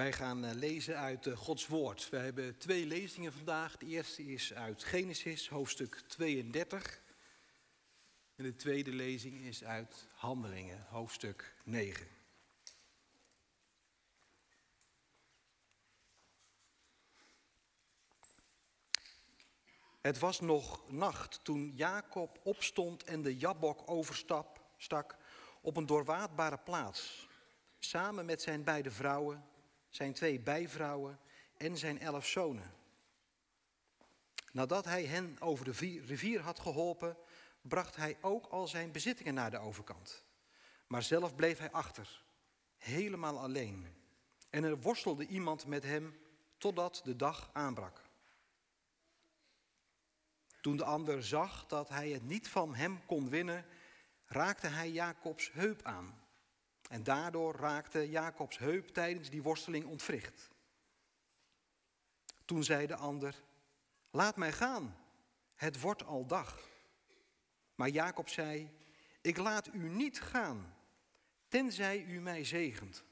Wij gaan eh, lezen uit eh, Gods Woord. We hebben twee lezingen vandaag. De eerste is uit Genesis, hoofdstuk 32. En de tweede lezing is uit Handelingen, hoofdstuk 9. Het was nog nacht toen Jacob opstond en de Jabok overstak op een doorwaadbare plaats, samen met zijn beide vrouwen zijn twee bijvrouwen en zijn elf zonen. Nadat hij hen over de rivier had geholpen, bracht hij ook al zijn bezittingen naar de overkant. Maar zelf bleef hij achter, helemaal alleen. En er worstelde iemand met hem totdat de dag aanbrak. Toen de ander zag dat hij het niet van hem kon winnen, raakte hij Jacobs heup aan. En daardoor raakte Jacobs heup tijdens die worsteling ontwricht. Toen zei de ander: Laat mij gaan, het wordt al dag. Maar Jacob zei: Ik laat u niet gaan, tenzij u mij zegent.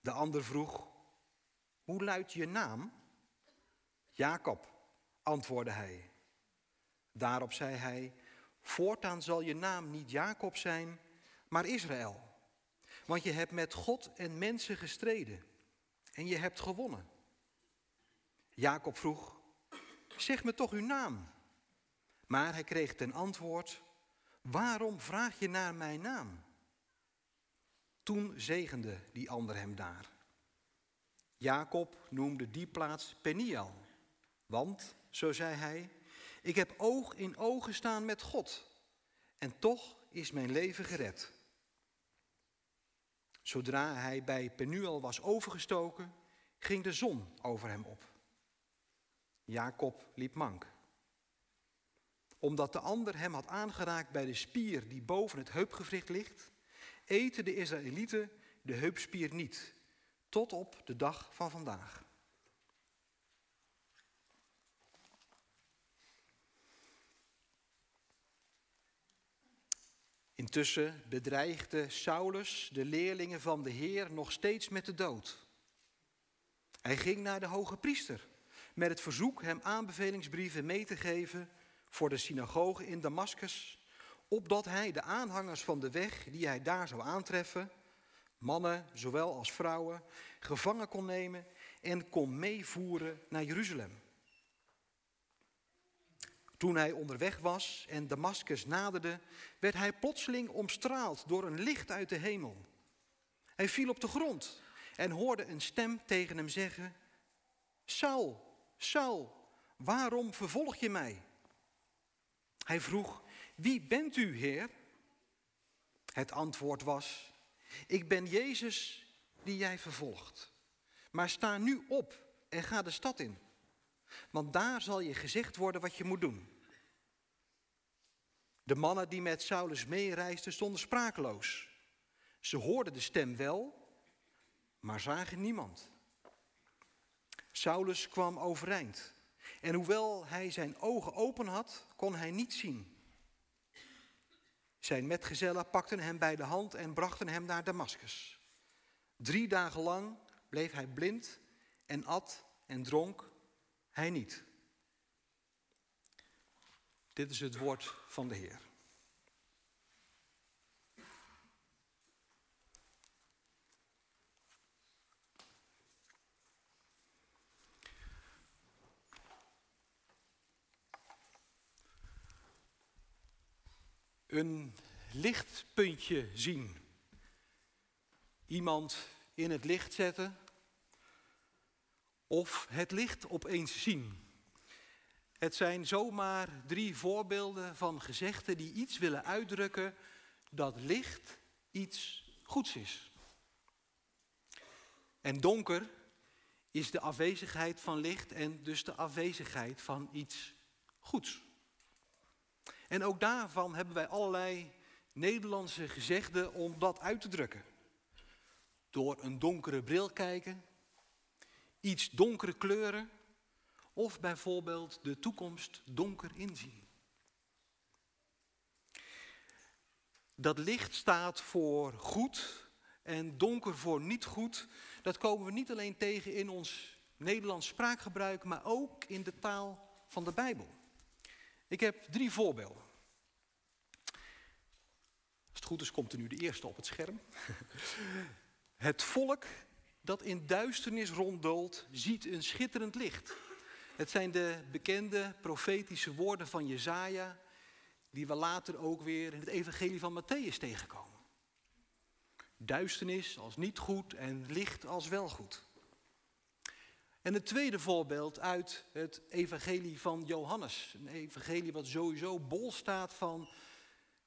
De ander vroeg: Hoe luidt je naam? Jacob, antwoordde hij. Daarop zei hij: Voortaan zal je naam niet Jacob zijn, maar Israël. Want je hebt met God en mensen gestreden en je hebt gewonnen. Jacob vroeg, zeg me toch uw naam. Maar hij kreeg ten antwoord, waarom vraag je naar mijn naam? Toen zegende die ander hem daar. Jacob noemde die plaats Peniel, want, zo zei hij, ik heb oog in oog gestaan met God en toch is mijn leven gered. Zodra hij bij Penuel was overgestoken, ging de zon over hem op. Jacob liep mank. Omdat de ander hem had aangeraakt bij de spier die boven het heupgewricht ligt, eten de Israëlieten de heupspier niet, tot op de dag van vandaag. Intussen bedreigde Saulus de leerlingen van de Heer nog steeds met de dood. Hij ging naar de hoge priester met het verzoek hem aanbevelingsbrieven mee te geven voor de synagoge in Damascus, opdat hij de aanhangers van de weg die hij daar zou aantreffen, mannen zowel als vrouwen, gevangen kon nemen en kon meevoeren naar Jeruzalem. Toen hij onderweg was en Damascus naderde, werd hij plotseling omstraald door een licht uit de hemel. Hij viel op de grond en hoorde een stem tegen hem zeggen: Saul, Saul, waarom vervolg je mij? Hij vroeg: Wie bent u, Heer? Het antwoord was: Ik ben Jezus die jij vervolgt. Maar sta nu op en ga de stad in. Want daar zal je gezegd worden wat je moet doen. De mannen die met Saulus meereisden stonden sprakeloos. Ze hoorden de stem wel, maar zagen niemand. Saulus kwam overeind. En hoewel hij zijn ogen open had, kon hij niet zien. Zijn metgezellen pakten hem bij de hand en brachten hem naar Damascus. Drie dagen lang bleef hij blind en at en dronk hij niet. Dit is het woord van de Heer. Een lichtpuntje zien. Iemand in het licht zetten. Of het licht opeens zien. Het zijn zomaar drie voorbeelden van gezegden die iets willen uitdrukken dat licht iets goeds is. En donker is de afwezigheid van licht en dus de afwezigheid van iets goeds. En ook daarvan hebben wij allerlei Nederlandse gezegden om dat uit te drukken. Door een donkere bril kijken, iets donkere kleuren of bijvoorbeeld de toekomst donker inzien. Dat licht staat voor goed, en donker voor niet goed, dat komen we niet alleen tegen in ons Nederlands spraakgebruik, maar ook in de taal van de Bijbel. Ik heb drie voorbeelden. Als het goed is, komt er nu de eerste op het scherm. Het volk dat in duisternis ronddoolt, ziet een schitterend licht. Het zijn de bekende profetische woorden van Jezaja, die we later ook weer in het evangelie van Matthäus tegenkomen. Duisternis als niet goed en licht als wel goed. En het tweede voorbeeld uit het evangelie van Johannes. Een evangelie wat sowieso bol staat van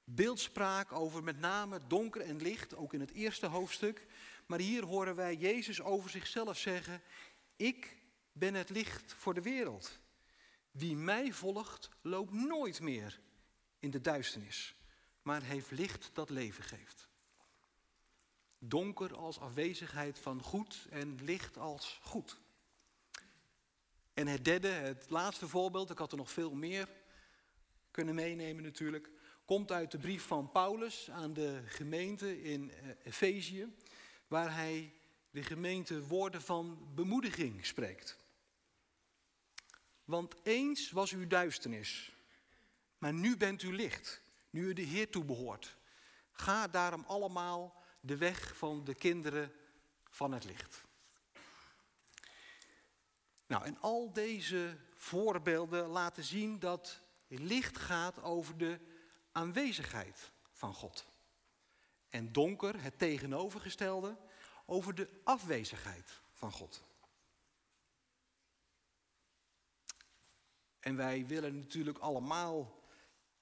beeldspraak over met name donker en licht, ook in het eerste hoofdstuk. Maar hier horen wij Jezus over zichzelf zeggen, ik ben het licht voor de wereld. Wie mij volgt, loopt nooit meer in de duisternis, maar heeft licht dat leven geeft. Donker als afwezigheid van goed en licht als goed. En het derde, het laatste voorbeeld, ik had er nog veel meer kunnen meenemen natuurlijk, komt uit de brief van Paulus aan de gemeente in eh, Efezië, waar hij de gemeente woorden van bemoediging spreekt. Want eens was u duisternis, maar nu bent u licht, nu u de Heer toebehoort. Ga daarom allemaal de weg van de kinderen van het licht. Nou, en al deze voorbeelden laten zien dat licht gaat over de aanwezigheid van God. En donker, het tegenovergestelde, over de afwezigheid van God. En wij willen natuurlijk allemaal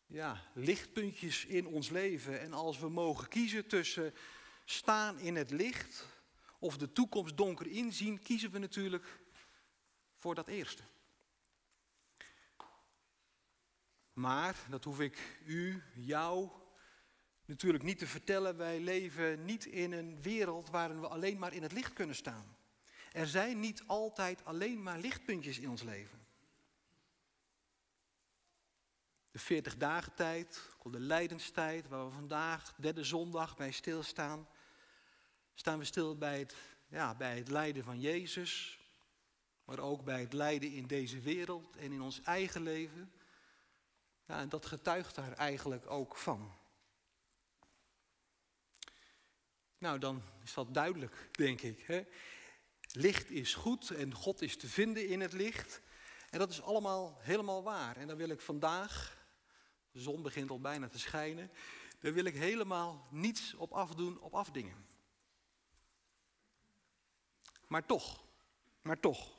ja, lichtpuntjes in ons leven. En als we mogen kiezen tussen staan in het licht of de toekomst donker inzien, kiezen we natuurlijk voor dat eerste. Maar, dat hoef ik u, jou natuurlijk niet te vertellen, wij leven niet in een wereld waarin we alleen maar in het licht kunnen staan. Er zijn niet altijd alleen maar lichtpuntjes in ons leven. De 40 dagen tijd, de lijdenstijd, waar we vandaag, derde zondag, bij stilstaan. Staan we stil bij het, ja, bij het lijden van Jezus, maar ook bij het lijden in deze wereld en in ons eigen leven. Ja, en dat getuigt daar eigenlijk ook van. Nou, dan is dat duidelijk, denk ik. Hè? Licht is goed en God is te vinden in het licht. En dat is allemaal helemaal waar. En daar wil ik vandaag, de zon begint al bijna te schijnen, daar wil ik helemaal niets op afdoen, op afdingen. Maar toch, maar toch,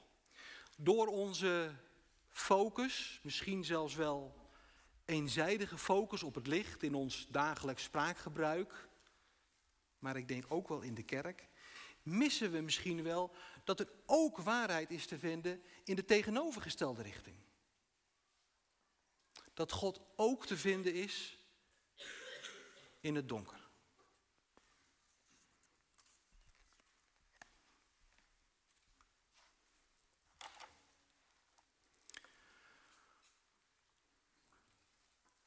door onze focus, misschien zelfs wel eenzijdige focus op het licht in ons dagelijks spraakgebruik, maar ik denk ook wel in de kerk, missen we misschien wel dat er ook waarheid is te vinden in de tegenovergestelde richting. Dat God ook te vinden is in het donker.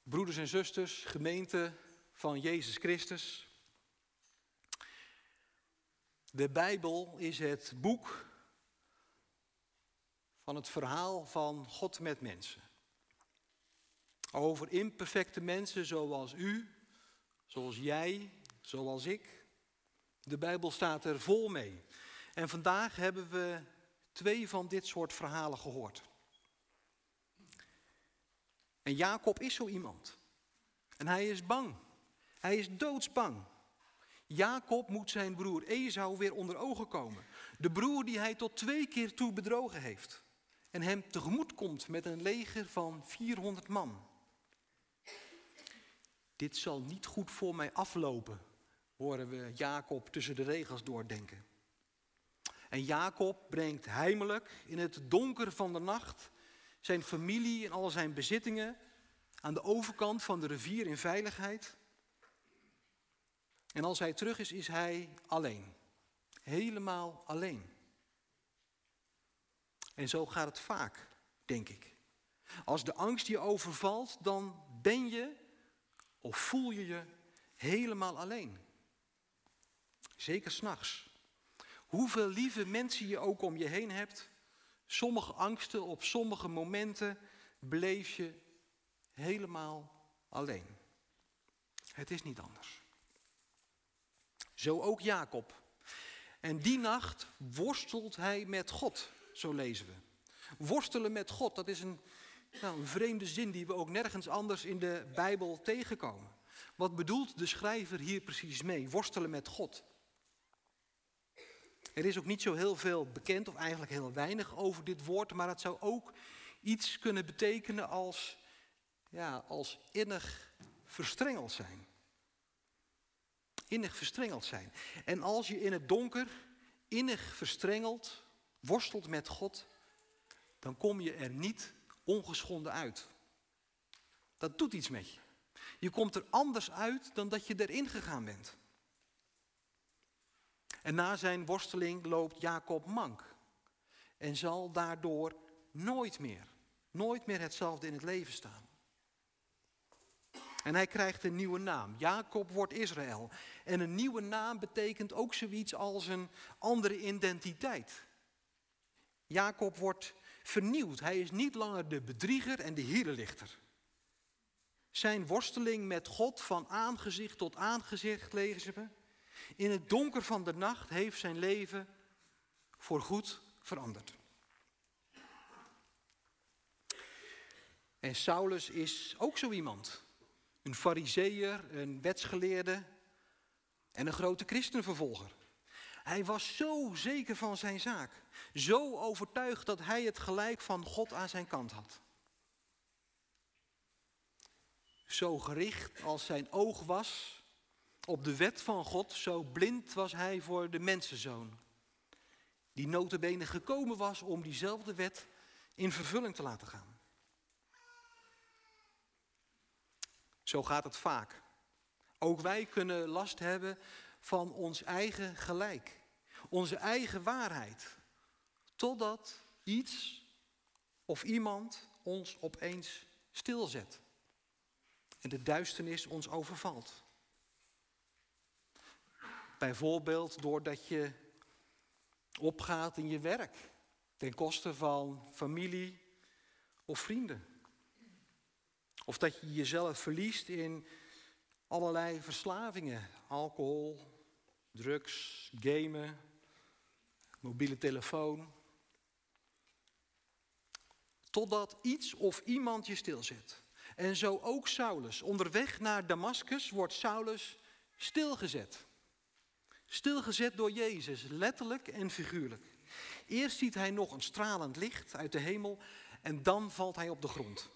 Broeders en zusters, gemeente van Jezus Christus. De Bijbel is het boek van het verhaal van God met mensen. Over imperfecte mensen zoals u, zoals jij, zoals ik. De Bijbel staat er vol mee. En vandaag hebben we twee van dit soort verhalen gehoord. En Jacob is zo iemand. En hij is bang. Hij is doodsbang. Jacob moet zijn broer Esau weer onder ogen komen. De broer die hij tot twee keer toe bedrogen heeft. En hem tegemoet komt met een leger van 400 man. Dit zal niet goed voor mij aflopen, horen we Jacob tussen de regels doordenken. En Jacob brengt heimelijk in het donker van de nacht zijn familie en al zijn bezittingen aan de overkant van de rivier in veiligheid. En als hij terug is, is hij alleen. Helemaal alleen. En zo gaat het vaak, denk ik. Als de angst je overvalt, dan ben je of voel je je helemaal alleen. Zeker s'nachts. Hoeveel lieve mensen je ook om je heen hebt, sommige angsten op sommige momenten beleef je helemaal alleen. Het is niet anders. Zo ook Jacob. En die nacht worstelt hij met God, zo lezen we. Worstelen met God, dat is een, nou, een vreemde zin die we ook nergens anders in de Bijbel tegenkomen. Wat bedoelt de schrijver hier precies mee? Worstelen met God. Er is ook niet zo heel veel bekend, of eigenlijk heel weinig over dit woord, maar het zou ook iets kunnen betekenen als, ja, als innig verstrengeld zijn. Innig verstrengeld zijn. En als je in het donker innig verstrengeld worstelt met God, dan kom je er niet ongeschonden uit. Dat doet iets met je. Je komt er anders uit dan dat je erin gegaan bent. En na zijn worsteling loopt Jacob mank. En zal daardoor nooit meer, nooit meer hetzelfde in het leven staan. En hij krijgt een nieuwe naam. Jacob wordt Israël. En een nieuwe naam betekent ook zoiets als een andere identiteit. Jacob wordt vernieuwd. Hij is niet langer de bedrieger en de hierenlichter. Zijn worsteling met God van aangezicht tot aangezicht, lezen we. In het donker van de nacht heeft zijn leven voorgoed veranderd. En Saulus is ook zo iemand. Een fariseer, een wetsgeleerde en een grote christenvervolger. Hij was zo zeker van zijn zaak. Zo overtuigd dat hij het gelijk van God aan zijn kant had. Zo gericht als zijn oog was op de wet van God, zo blind was hij voor de mensenzoon. Die notabene gekomen was om diezelfde wet in vervulling te laten gaan. Zo gaat het vaak. Ook wij kunnen last hebben van ons eigen gelijk, onze eigen waarheid, totdat iets of iemand ons opeens stilzet en de duisternis ons overvalt. Bijvoorbeeld doordat je opgaat in je werk ten koste van familie of vrienden. Of dat je jezelf verliest in allerlei verslavingen. Alcohol, drugs, gamen, mobiele telefoon. Totdat iets of iemand je stilzet. En zo ook Saulus. Onderweg naar Damascus wordt Saulus stilgezet. Stilgezet door Jezus, letterlijk en figuurlijk. Eerst ziet hij nog een stralend licht uit de hemel en dan valt hij op de grond.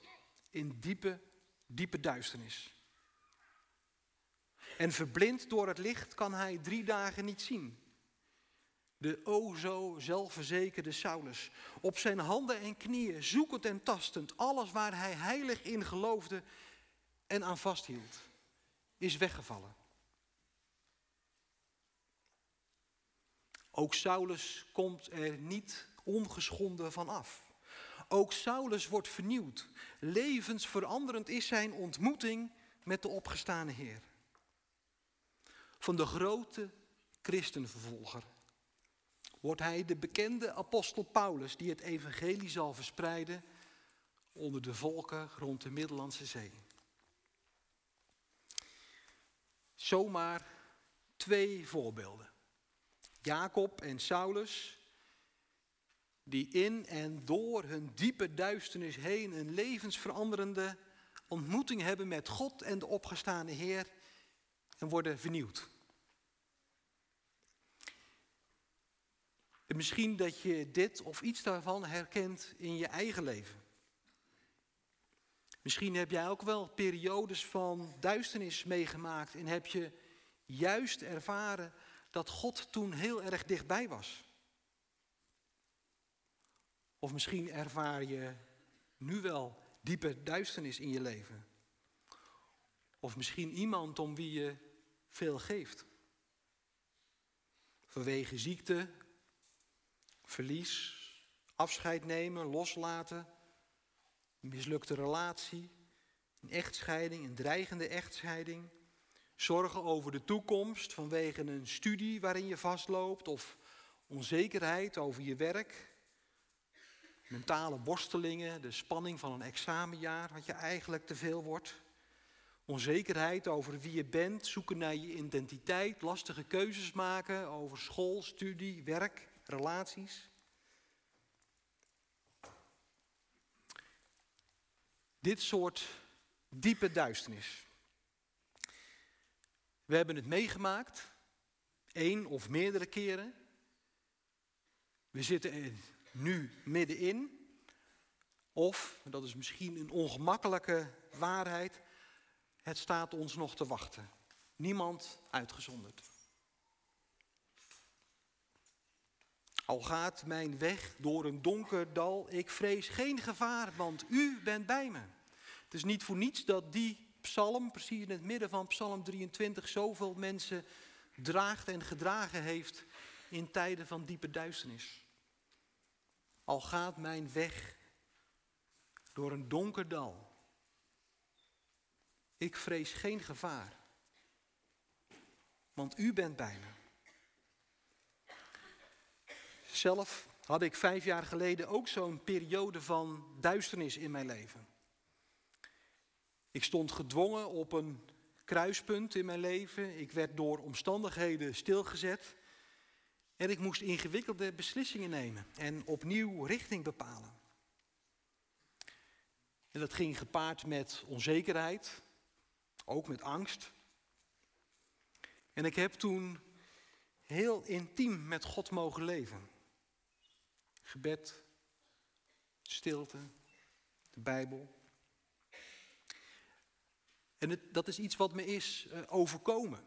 In diepe, diepe duisternis. En verblind door het licht kan hij drie dagen niet zien. De o zo zelfverzekerde Saulus, op zijn handen en knieën, zoekend en tastend, alles waar hij heilig in geloofde en aan vasthield, is weggevallen. Ook Saulus komt er niet ongeschonden van af. Ook Saulus wordt vernieuwd. Levensveranderend is zijn ontmoeting met de opgestane Heer. Van de grote christenvervolger wordt hij de bekende apostel Paulus die het evangelie zal verspreiden onder de volken rond de Middellandse Zee. Zomaar twee voorbeelden. Jacob en Saulus, die in en door hun diepe duisternis heen een levensveranderende ontmoeting hebben met God en de opgestane Heer en worden vernieuwd. Misschien dat je dit of iets daarvan herkent in je eigen leven. Misschien heb jij ook wel periodes van duisternis meegemaakt en heb je juist ervaren dat God toen heel erg dichtbij was. Of misschien ervaar je nu wel diepe duisternis in je leven. Of misschien iemand om wie je veel geeft. Vanwege ziekte, verlies, afscheid nemen, loslaten, een mislukte relatie, een echtscheiding, een dreigende echtscheiding, Zorgen over de toekomst vanwege een studie waarin je vastloopt of onzekerheid over je werk. Mentale worstelingen, de spanning van een examenjaar wat je eigenlijk te veel wordt. Onzekerheid over wie je bent, zoeken naar je identiteit, lastige keuzes maken over school, studie, werk, relaties. Dit soort diepe duisternis. We hebben het meegemaakt, één of meerdere keren. We zitten er nu middenin. Of, dat is misschien een ongemakkelijke waarheid, het staat ons nog te wachten. Niemand uitgezonderd. Al gaat mijn weg door een donker dal, ik vrees geen gevaar, want u bent bij me. Het is niet voor niets dat die psalm, precies in het midden van psalm 23, zoveel mensen draagt en gedragen heeft in tijden van diepe duisternis. Al gaat mijn weg door een donker dal, ik vrees geen gevaar, want u bent bij me. Zelf had ik vijf jaar geleden ook zo'n periode van duisternis in mijn leven. Ik stond gedwongen op een kruispunt in mijn leven. Ik werd door omstandigheden stilgezet. En ik moest ingewikkelde beslissingen nemen en opnieuw richting bepalen. En dat ging gepaard met onzekerheid, ook met angst. En ik heb toen heel intiem met God mogen leven. Gebed, stilte, de Bijbel. En het, dat is iets wat me is uh, overkomen.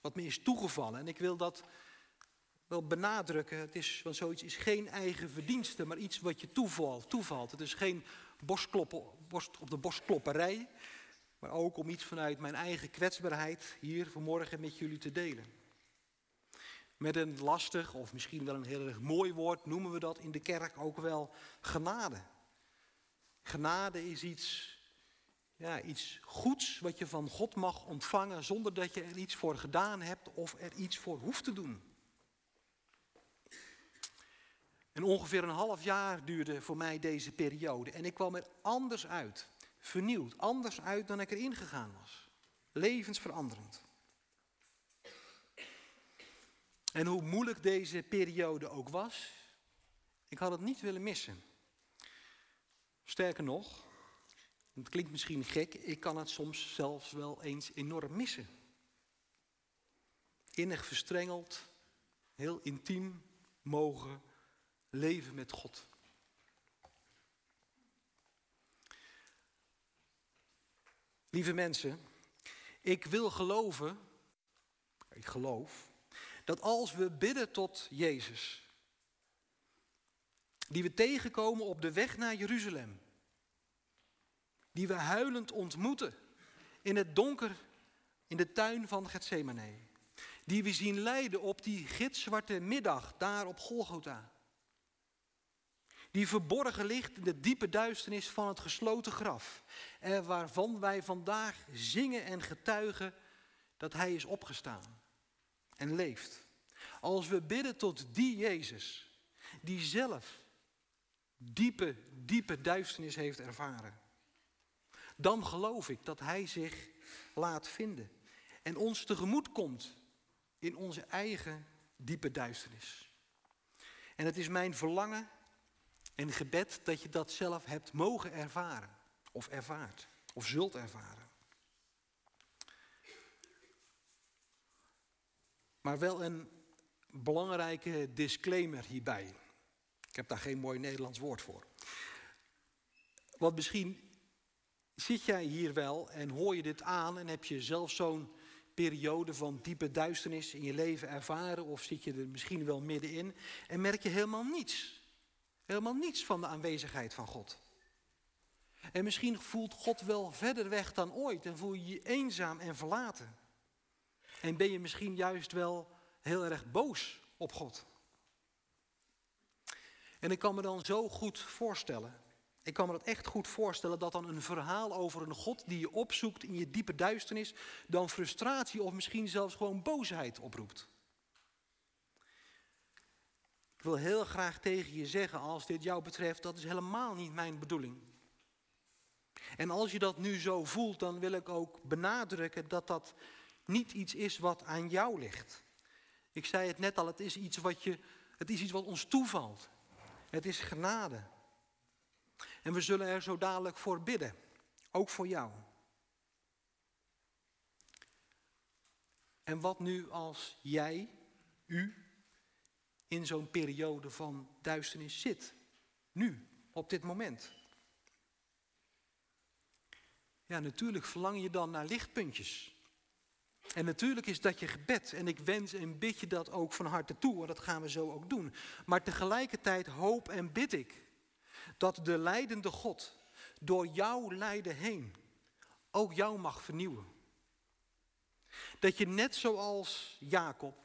Wat me is toegevallen. En ik wil dat wel benadrukken. Het is, want zoiets is geen eigen verdienste, maar iets wat je toevalt. toevalt. Het is geen borst, op de borstklopperij. Maar ook om iets vanuit mijn eigen kwetsbaarheid hier vanmorgen met jullie te delen. Met een lastig, of misschien wel een heel erg mooi woord, noemen we dat in de kerk ook wel genade. Genade is iets ja, iets goeds wat je van God mag ontvangen zonder dat je er iets voor gedaan hebt of er iets voor hoeft te doen. En ongeveer een half jaar duurde voor mij deze periode en ik kwam er anders uit, vernieuwd, anders uit dan ik erin gegaan was. Levensveranderend. En hoe moeilijk deze periode ook was, ik had het niet willen missen. Sterker nog, het klinkt misschien gek, ik kan het soms zelfs wel eens enorm missen. Innig verstrengeld, heel intiem mogen leven met God. Lieve mensen, ik wil geloven, ik geloof, dat als we bidden tot Jezus, die we tegenkomen op de weg naar Jeruzalem, die we huilend ontmoeten in het donker in de tuin van Gethsemane. Die we zien lijden op die gitzwarte middag daar op Golgotha. Die verborgen ligt in de diepe duisternis van het gesloten graf. En waarvan wij vandaag zingen en getuigen dat Hij is opgestaan en leeft. Als we bidden tot die Jezus, die zelf diepe, diepe duisternis heeft ervaren dan geloof ik dat Hij zich laat vinden en ons tegemoet komt in onze eigen diepe duisternis. En het is mijn verlangen en gebed dat je dat zelf hebt mogen ervaren, of ervaart, of zult ervaren. Maar wel een belangrijke disclaimer hierbij. Ik heb daar geen mooi Nederlands woord voor. Wat misschien Zit jij hier wel en hoor je dit aan en heb je zelf zo'n periode van diepe duisternis in je leven ervaren of zit je er misschien wel middenin en merk je helemaal niets. Helemaal niets van de aanwezigheid van God. En misschien voelt God wel verder weg dan ooit en voel je je eenzaam en verlaten. En ben je misschien juist wel heel erg boos op God. En ik kan me dan zo goed voorstellen Ik kan me dat echt goed voorstellen dat dan een verhaal over een God die je opzoekt in je diepe duisternis, dan frustratie of misschien zelfs gewoon boosheid oproept. Ik wil heel graag tegen je zeggen, als dit jou betreft, dat is helemaal niet mijn bedoeling. En als je dat nu zo voelt, dan wil ik ook benadrukken dat dat niet iets is wat aan jou ligt. Ik zei het net al, het is iets wat, je, het is iets wat ons toevalt. Het is genade. En we zullen er zo dadelijk voor bidden, ook voor jou. En wat nu als jij, u, in zo'n periode van duisternis zit? Nu, op dit moment. Ja, natuurlijk verlang je dan naar lichtpuntjes. En natuurlijk is dat je gebed. En ik wens en bid je dat ook van harte toe. En dat gaan we zo ook doen. Maar tegelijkertijd hoop en bid ik dat de leidende God door jouw lijden heen ook jou mag vernieuwen. Dat je net zoals Jacob,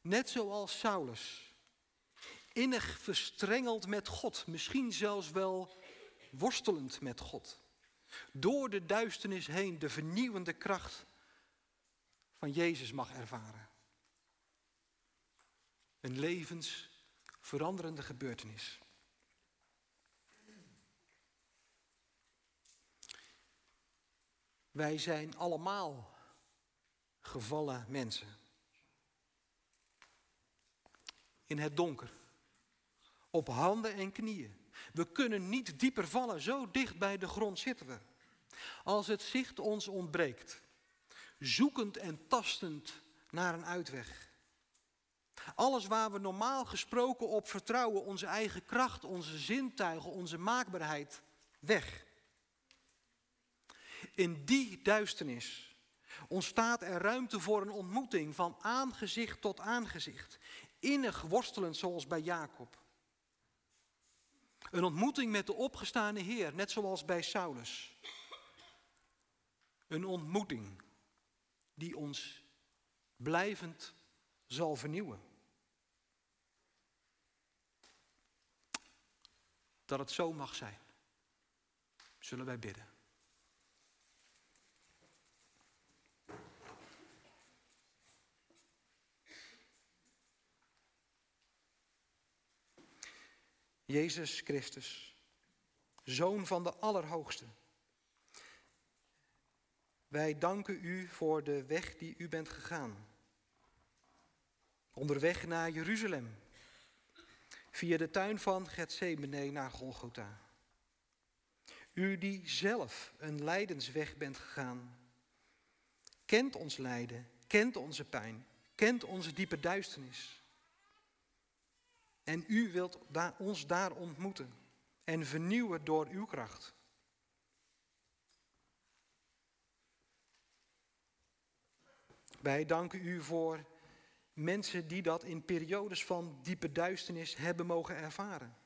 net zoals Saulus, innig verstrengeld met God, misschien zelfs wel worstelend met God, door de duisternis heen de vernieuwende kracht van Jezus mag ervaren. Een levensveranderende gebeurtenis. Wij zijn allemaal gevallen mensen. In het donker. Op handen en knieën. We kunnen niet dieper vallen, zo dicht bij de grond zitten we. Als het zicht ons ontbreekt, zoekend en tastend naar een uitweg. Alles waar we normaal gesproken op vertrouwen, onze eigen kracht, onze zintuigen, onze maakbaarheid, weg. In die duisternis ontstaat er ruimte voor een ontmoeting van aangezicht tot aangezicht. Innig worstelend zoals bij Jacob. Een ontmoeting met de opgestane Heer, net zoals bij Saulus. Een ontmoeting die ons blijvend zal vernieuwen. Dat het zo mag zijn, zullen wij bidden. Jezus Christus, Zoon van de Allerhoogste. Wij danken u voor de weg die u bent gegaan. Onderweg naar Jeruzalem, via de tuin van Gethsemane naar Golgotha. U die zelf een lijdensweg bent gegaan, kent ons lijden, kent onze pijn, kent onze diepe duisternis. En u wilt ons daar ontmoeten en vernieuwen door uw kracht. Wij danken u voor mensen die dat in periodes van diepe duisternis hebben mogen ervaren.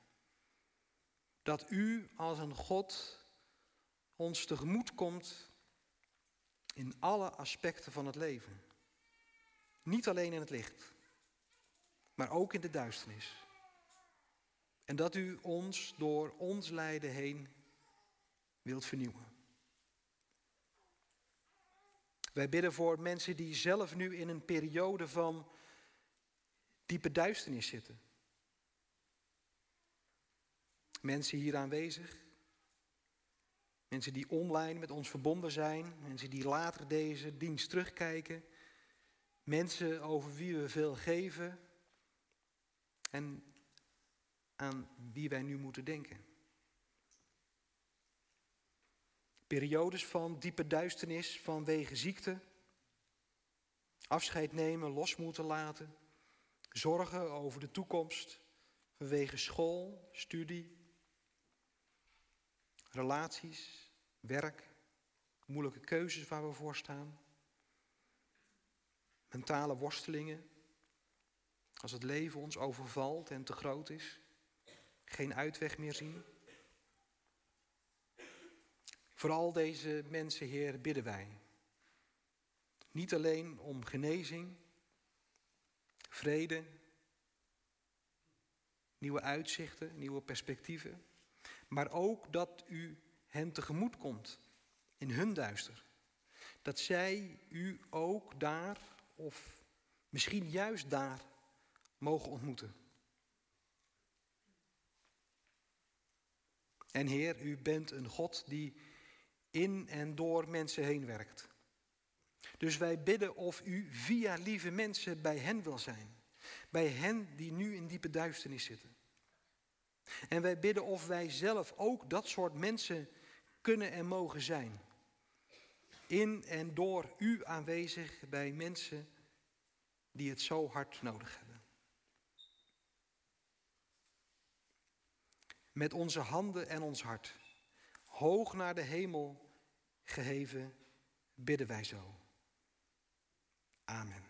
Dat u als een God ons tegemoet komt in alle aspecten van het leven. Niet alleen in het licht, maar ook in de duisternis. En dat u ons door ons lijden heen wilt vernieuwen. Wij bidden voor mensen die zelf nu in een periode van diepe duisternis zitten. Mensen hier aanwezig. Mensen die online met ons verbonden zijn. Mensen die later deze dienst terugkijken. Mensen over wie we veel geven. En aan wie wij nu moeten denken. Periodes van diepe duisternis vanwege ziekte, afscheid nemen, los moeten laten, zorgen over de toekomst vanwege school, studie, relaties, werk, moeilijke keuzes waar we voor staan, mentale worstelingen, als het leven ons overvalt en te groot is geen uitweg meer zien? Voor al deze mensen, Heer, bidden wij. Niet alleen om genezing, vrede, nieuwe uitzichten, nieuwe perspectieven, maar ook dat u hen tegemoet komt in hun duister. Dat zij u ook daar, of misschien juist daar, mogen ontmoeten. En Heer, u bent een God die in en door mensen heen werkt. Dus wij bidden of u via lieve mensen bij hen wil zijn. Bij hen die nu in diepe duisternis zitten. En wij bidden of wij zelf ook dat soort mensen kunnen en mogen zijn. In en door u aanwezig bij mensen die het zo hard nodig hebben. Met onze handen en ons hart, hoog naar de hemel geheven, bidden wij zo. Amen.